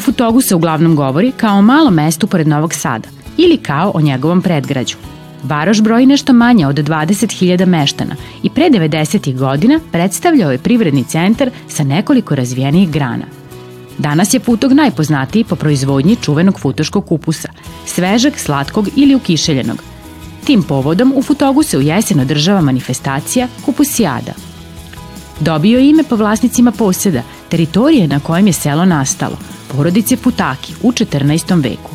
Futogu se uglavnom govori kao o malom mestu pored Novog Sada ili kao o njegovom predgrađu. Varoš broji nešto manje od 20.000 meštana i pre 90. godina predstavljao je privredni centar sa nekoliko razvijenijih grana. Danas je Futog najpoznatiji po proizvodnji čuvenog futoškog kupusa, svežeg, slatkog ili ukišeljenog. Tim povodom u Futogu se u jesen održava manifestacija Kupusijada. Dobio je ime po vlasnicima poseda, teritorije na kojem je selo nastalo, porodice Futaki u 14. veku.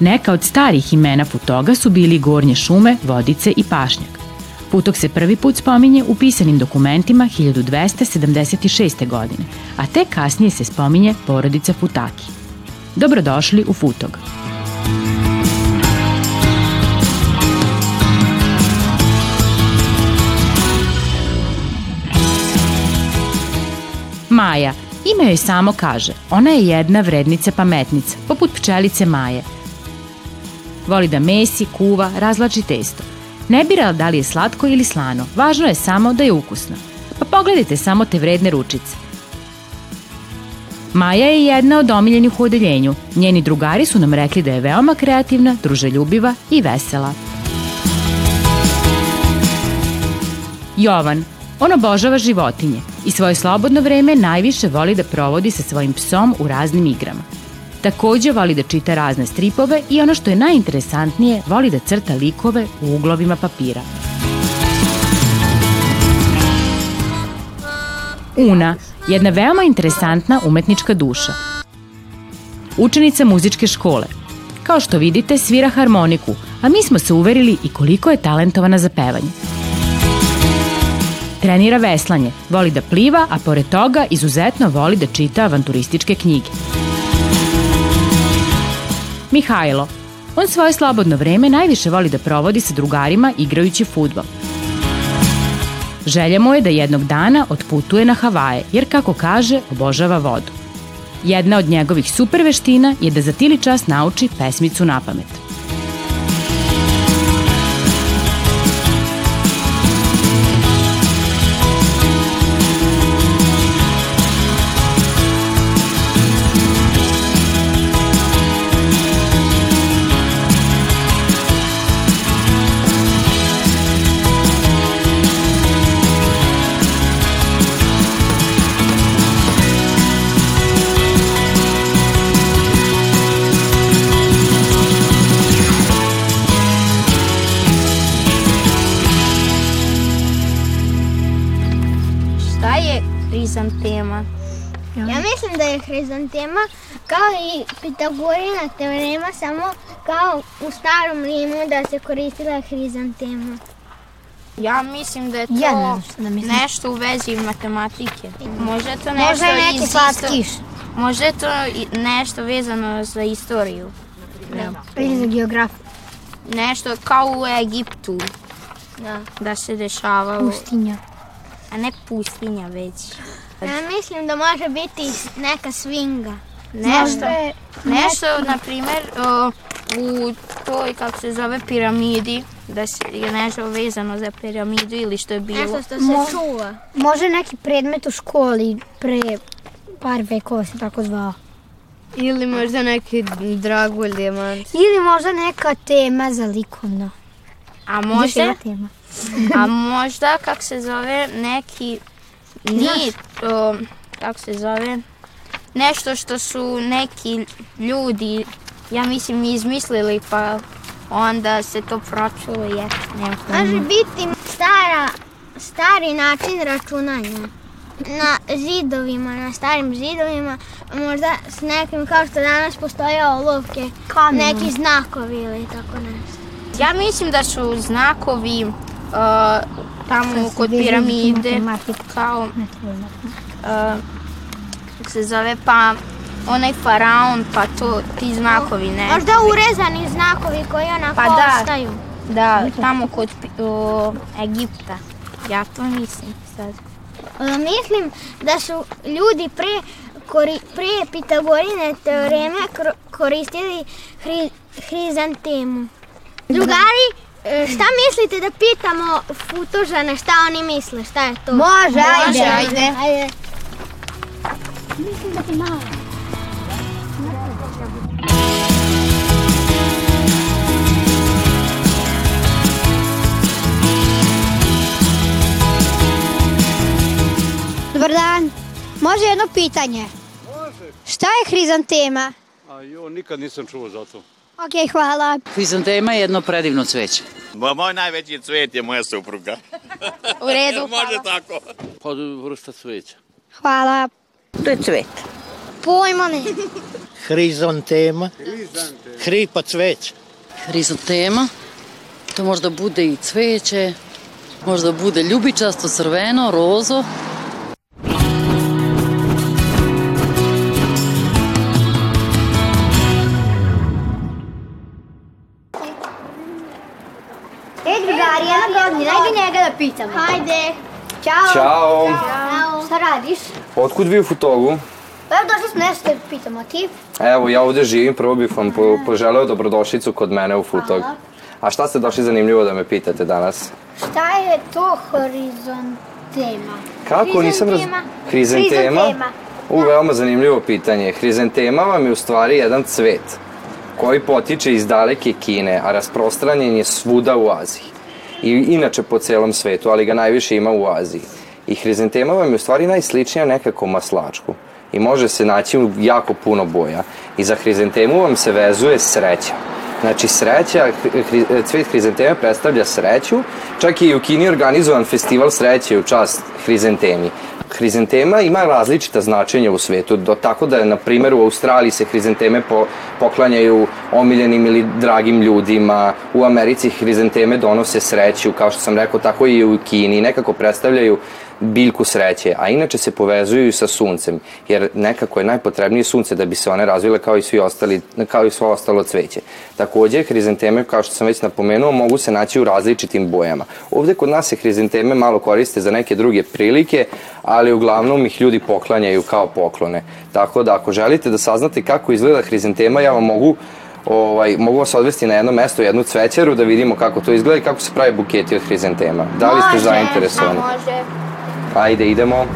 Neka od starih imena Futoga su bili Gornje šume, Vodice i Pašnjak. Futog se prvi put spominje u pisanim dokumentima 1276. godine, a tek kasnije se spominje porodica Futaki. Dobrodošli u Futog. Maja, ime joj samo kaže, ona je jedna vrednica pametnica, poput pčelice Maje. Voli da mesi, kuva, razlači testo. Ne bira da li je slatko ili slano, važno je samo da je ukusno. Pa pogledajte samo te vredne ručice. Maja je jedna od omiljenih u odeljenju. Njeni drugari su nam rekli da je veoma kreativna, druželjubiva i vesela. Jovan, on obožava životinje i svoje slobodno vreme najviše voli da provodi sa svojim psom u raznim igrama. Takođe voli da čita razne stripove i ono što je najinteresantnije, voli da crta likove u uglovima papira. Una, jedna veoma interesantna umetnička duša. Učenica muzičke škole. Kao što vidite, svira harmoniku, a mi smo se uverili i koliko je talentovana za pevanje. Trenira veslanje, voli da pliva, a pored toga izuzetno voli da čita avanturističke knjige. Mihajlo. On svoje slobodno vreme najviše voli da provodi sa drugarima igrajući futbol. Želja mu je da jednog dana otputuje na Havaje, jer kako kaže, obožava vodu. Jedna od njegovih super veština je da za tili čas nauči pesmicu na pamet. Hrizantema? Ja mislim da je hrizantema kao i Pitagorina teorema, samo kao u starom Rimu da se koristila hrizantema. Ja mislim da je to Ja ne, ne mislim. nešto u vezi matematike. Možda je to nešto Možda je neki slatkiš. Možda je to nešto vezano za istoriju. Ili za geografiju. Nešto kao u Egiptu Da. da se dešavalo. Pustinja. A ne pustinja već. Ja mislim da može biti neka svinga. Nešto, nešto na primjer, u toj, kako se zove, piramidi, da je nešto vezano za piramidu ili što je bilo. Nešto što se Mo- čuva. Može neki predmet u školi pre par vekova se tako zvao. Ili možda neki dragulj dijamant. Ili možda neka tema za likovno. A možda, tema. A možda, kako se zove, neki, nije to, kako se zove, nešto što su neki ljudi, ja mislim, izmislili, pa onda se to pročulo, je, nema Može pojma. biti stara, stari način računanja. Na zidovima, na starim zidovima, možda s nekim kao što danas postoje olovke, Kamenom. neki znakovi ili tako nešto. Ja mislim da su znakovi uh, tamo kod piramide, kao, uh, kako se zove, pa onaj faraon, pa to, ti znakovi, ne? Možda urezani znakovi koji onako Pa da. ostaju. Da, tamo kod o, Egipta. Ja to mislim sad. Mislim da su ljudi pre, kori, pre Pitagorine teoreme koristili hri, hrizantemu. Drugari, e, E, šta mislite da pitamo futužane šta oni misle, šta je to? Može, ajde. ajde. ajde. Mislim da ti malo. Dobar dan. Može jedno pitanje? Može. Šta je hrizantema? A jo, nikad nisam čuo za to. Ok, hvala. Hrizantema je jedno predivno cveće. Ma, moj najveći cvet je moja supruga. U redu, Može tako. Pa vrsta cveća. Hvala. To je cvet. Pojma ne. Hrizantema. Hri pa cveć. Hrizantema, to možda bude i cveće, možda bude ljubičasto, crveno, rozo. Da pitamo. Hajde. Ćao. Ćao. Ćao. Šta radiš? Otkud vi u Futogu? Pa evo došli smo nešto da pitamo, ti? Evo, ja ovde živim, prvo bih vam po, poželeo dobrodošlicu kod mene u Futog. Hvala. A šta ste došli zanimljivo da me pitate danas? Šta je to horizontema? Kako, nisam raz... Hrizantema? U, veoma zanimljivo pitanje. Hrizantema vam je u stvari jedan cvet koji potiče iz daleke Kine, a rasprostranjen je svuda u Aziji. I inače po celom svetu, ali ga najviše ima u Aziji. I hrizantema vam je u stvari najsličnija nekako maslačku i može se naći u jako puno boja. I za hrizantemu vam se vezuje sreća. Znači sreća, hri, cvet hrizanteme predstavlja sreću, čak i u Kini organizovan festival sreće u čast hrizantemi. Hrizantema ima različita značenja u svetu, do tako da, na primjer, u Australiji se hrizanteme po, poklanjaju omiljenim ili dragim ljudima, u Americi hrizanteme donose sreću, kao što sam rekao, tako i u Kini, nekako predstavljaju biljku sreće, a inače se povezuju sa suncem, jer nekako je najpotrebnije sunce da bi se one razvile kao i svi ostali, kao i svo ostalo cveće. Takođe, hrizanteme, kao što sam već napomenuo, mogu se naći u različitim bojama. Ovde kod nas se hrizanteme malo koriste za neke druge prilike, ali uglavnom ih ljudi poklanjaju kao poklone. Tako da ako želite da saznate kako izgleda hrizantema, ja vam mogu ovaj, mogu vas odvesti na jedno mesto, jednu cvećaru da vidimo kako to izgleda i kako se pravi buketi od hrizantema. Da li ste zainteresovani? Može. Ajde, idemo.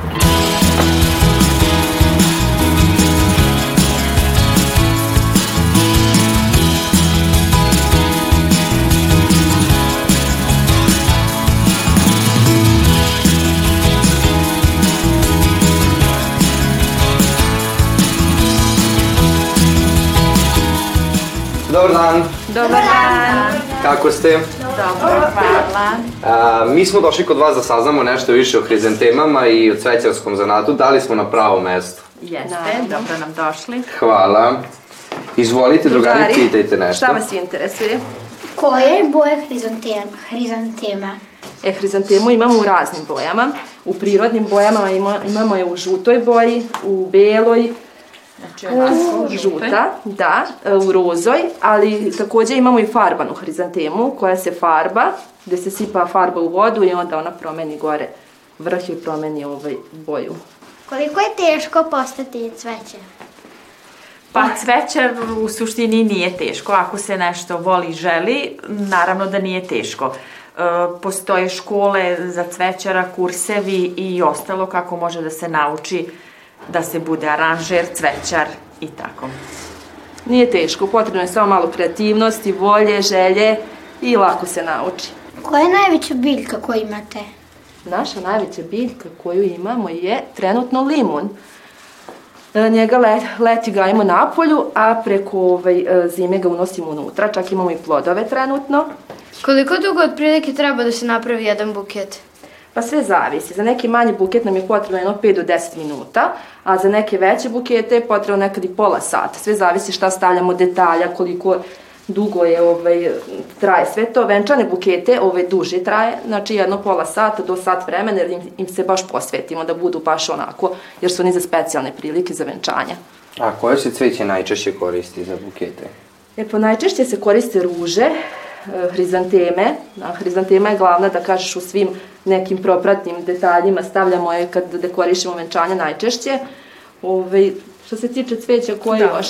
Dobar dan. Dobar dan. Kako ste? Dobro, hvala. A, mi smo došli kod vas da saznamo nešto više o hrizantemama i o cvećarskom zanatu. Da li smo na pravo mesto? Jeste, dobro nam došli. Hvala. Izvolite, drugari, pitajte nešto. Šta vas interesuje? Koja je boja hrizantema? hrizantema? E, hrizantemu imamo u raznim bojama. U prirodnim bojama ima, imamo je u žutoj boji, u beloj, Znači ovako, žuta, da, e, u rozoj, ali takođe imamo i farbanu hrizantemu koja se farba, gde se sipa farba u vodu i onda ona promeni gore vrh i promeni ovaj boju. Koliko je teško postati cveće? Pa cvećar u suštini nije teško, ako se nešto voli i želi, naravno da nije teško. E, postoje škole za cvećara, kursevi i ostalo kako može da se nauči da se bude aranžer, cvećar i tako. Nije teško, potrebno je samo malo kreativnosti, volje, želje i lako se nauči. Koja je najveća biljka koju imate? Naša najveća biljka koju imamo je trenutno limun. E, Njega let, leti gajimo na polju, a preko ovaj, e, zime ga unosimo unutra, čak imamo i plodove trenutno. Koliko dugo otprilike treba da se napravi jedan buket? Pa sve zavisi. Za neki manji buket nam je potrebno jedno 5 do 10 minuta, a za neke veće bukete je potrebno nekad i pola sata. Sve zavisi šta stavljamo detalja, koliko dugo je ovaj, traje sve to. Venčane bukete ovaj, duže traje, znači jedno pola sata do sat vremena, jer im, im se baš posvetimo da budu baš onako, jer su oni za specijalne prilike za venčanja. A koje se cveće najčešće koristi za bukete? E, po najčešće se koriste ruže, e, hrizanteme. A hrizantema je glavna, da kažeš, u svim nekim propratnim detaljima. Stavljamo je kad dekorišemo venčanja najčešće. Ove, što se tiče cveća, koje Da, još?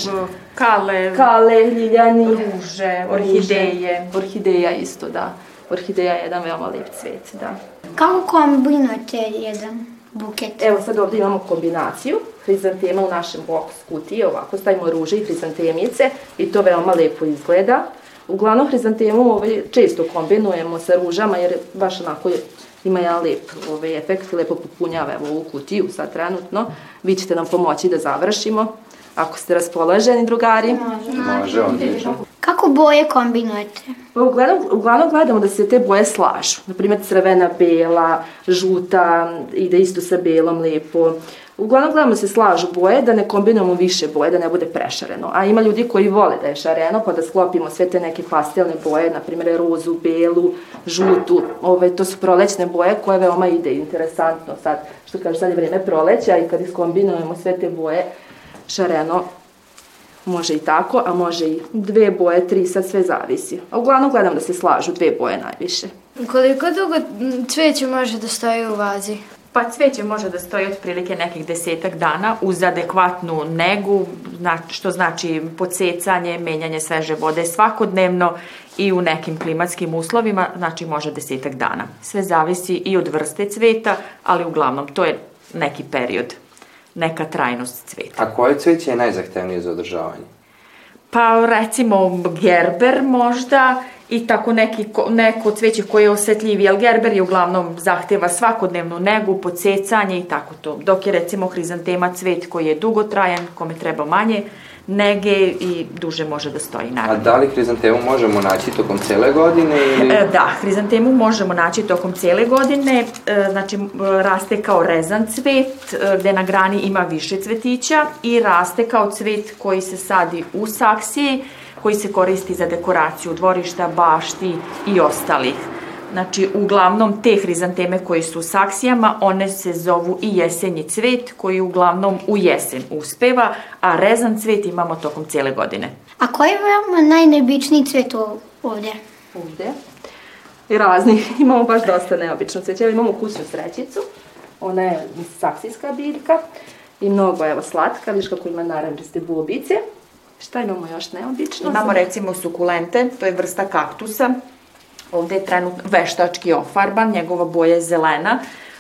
kale, Kale, ljiljani, ruže, orhideje. Orhideja isto, da. Orhideja je jedan veoma lep cvet, da. Kako kombinujete jedan buket? Evo sad ovde imamo kombinaciju hrizantema u našem box kutije, ovako stavimo ruže i hrizantemice i to veoma lepo izgleda. Uglavnom hrizantemu ovaj, često kombinujemo sa ružama jer baš onako je ima jedan lep ovaj, efekt, lepo popunjava evo, ovu kutiju sad trenutno. Vi ćete nam pomoći da završimo. Ako ste raspoloženi, drugari. Može, odlično. Kako boje kombinujete? Pa uglavnom, uglavnom gledamo da se te boje slažu. Naprimjer, crvena, bela, žuta, ide isto sa belom lepo. Uglavnom gledamo da se slažu boje, da ne kombinujemo više boje, da ne bude prešareno. A ima ljudi koji vole da je šareno, pa da sklopimo sve te neke pastelne boje, na primjer rozu, belu, žutu. Ove, to su prolećne boje koje veoma ide interesantno sad. Što kaže, sad je vreme proleća i kad iskombinujemo sve te boje, šareno Može i tako, a može i dve boje, tri, sad sve zavisi. A uglavnom gledam da se slažu dve boje najviše. Koliko dugo cveće može da stoji u vazi? Pa cveće može da stoji otprilike nekih desetak dana uz adekvatnu negu, što znači podsecanje, menjanje sveže vode svakodnevno i u nekim klimatskim uslovima, znači može desetak dana. Sve zavisi i od vrste cveta, ali uglavnom to je neki period neka trajnost cveta. A koje cveće je najzahtevnije za održavanje? Pa recimo gerber možda i tako neki, neko cveće koje je osetljivije, jer gerber je uglavnom zahteva svakodnevnu negu, podsecanje i tako to. Dok je recimo hrizantema cvet koji je dugotrajan, kome treba manje, nege i duže može da stoji naravno. A da li hrizantemu možemo naći tokom cele godine ili... E, da, hrizantemu možemo naći tokom cele godine, e, znači raste kao rezan cvet, e, gde na grani ima više cvetića i raste kao cvet koji se sadi u saksiji, koji se koristi za dekoraciju dvorišta, bašti i ostalih. Znači, uglavnom te hrizanteme koji su u saksijama, one se zovu i jesenji cvet, koji uglavnom u jesen uspeva, a rezan cvet imamo tokom cijele godine. A koji je vam najneobičniji cvet ovde? Ovde? I razni. Imamo baš dosta neobično cveće. Evo imamo kusnu srećicu. Ona je saksijska biljka i mnogo, evo, slatka. Viš kako ima naranđiste buobice. Šta imamo još neobično? Imamo recimo sukulente, to je vrsta kaktusa Ovde je trenutno veštački ofarban, njegova boja je zelena,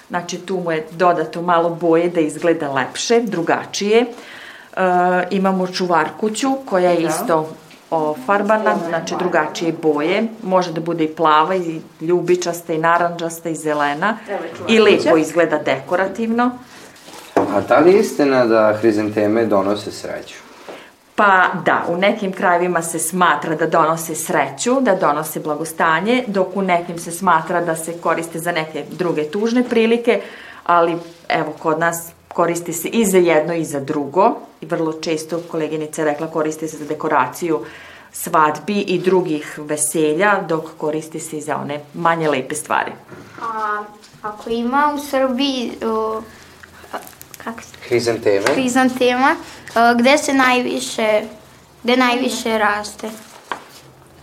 znači tu mu je dodato malo boje da izgleda lepše, drugačije. E, imamo čuvarkuću koja je da. isto ofarbana, znači drugačije boje, može da bude i plava i ljubičasta i naranđasta i zelena i lepo izgleda dekorativno. A da li je istina da hrizanteme donose sreću? Pa da, u nekim krajevima se smatra da donose sreću, da donose blagostanje, dok u nekim se smatra da se koriste za neke druge tužne prilike, ali evo kod nas koristi se i za jedno i za drugo i vrlo često koleginica je rekla koristi se za dekoraciju svadbi i drugih veselja, dok koristi se i za one manje lepe stvari. A ako ima u Srbiji o, kako se... Hrizanteme. Hrizantema, gde se najviše, gde najviše raste?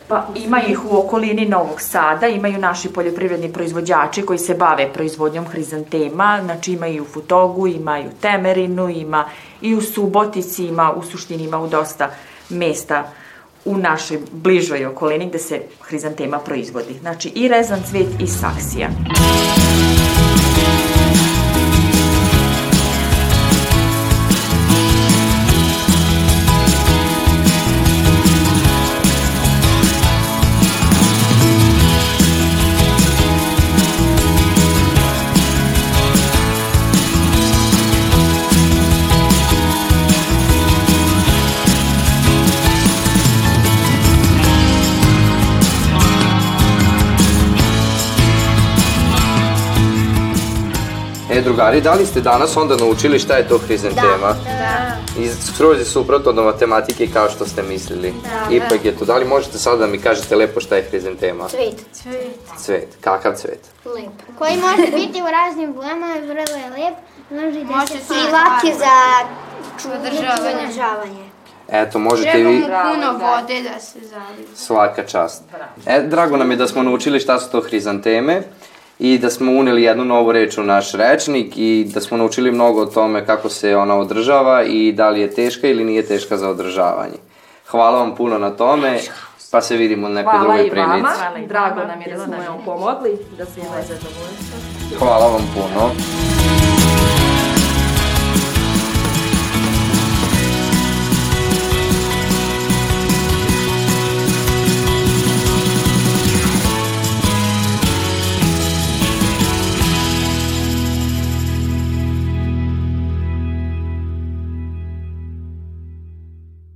Pa ima ih u okolini Novog Sada, imaju naši poljoprivredni proizvođači koji se bave proizvodnjom hrizantema, znači ima i u Futogu, ima i u Temerinu, ima i u Subotici, ima u suštini ima u dosta mesta u našoj bližoj okolini gde se hrizantema proizvodi. Znači i rezan cvet i saksija. E, drugari, da li ste danas onda naučili šta je to hrizantema? Da. da. I skroz je suprotno od matematike kao što ste mislili. Da. Ipak je to. Da li možete sada da mi kažete lepo šta je hrizantema? Cvet. Cvet. Cvet. Kakav cvet? Lep. Koji može biti u raznim bojama, vrlo je lep. Može da se i lak za održavanje. Eto, možete vi... Treba mu puno vode da se zaliva. Svaka čast. E, drago nam je da smo naučili šta su to hrizanteme i da smo uneli jednu novu reč u naš rečnik i da smo naučili mnogo o tome kako se ona održava i da li je teška ili nije teška za održavanje. Hvala vam puno na tome, pa se vidimo u nekoj Hvala drugoj prilici. Hvala i vama, drago nam je da smo vam pomogli, da smo vas zadovoljni. Hvala vam puno.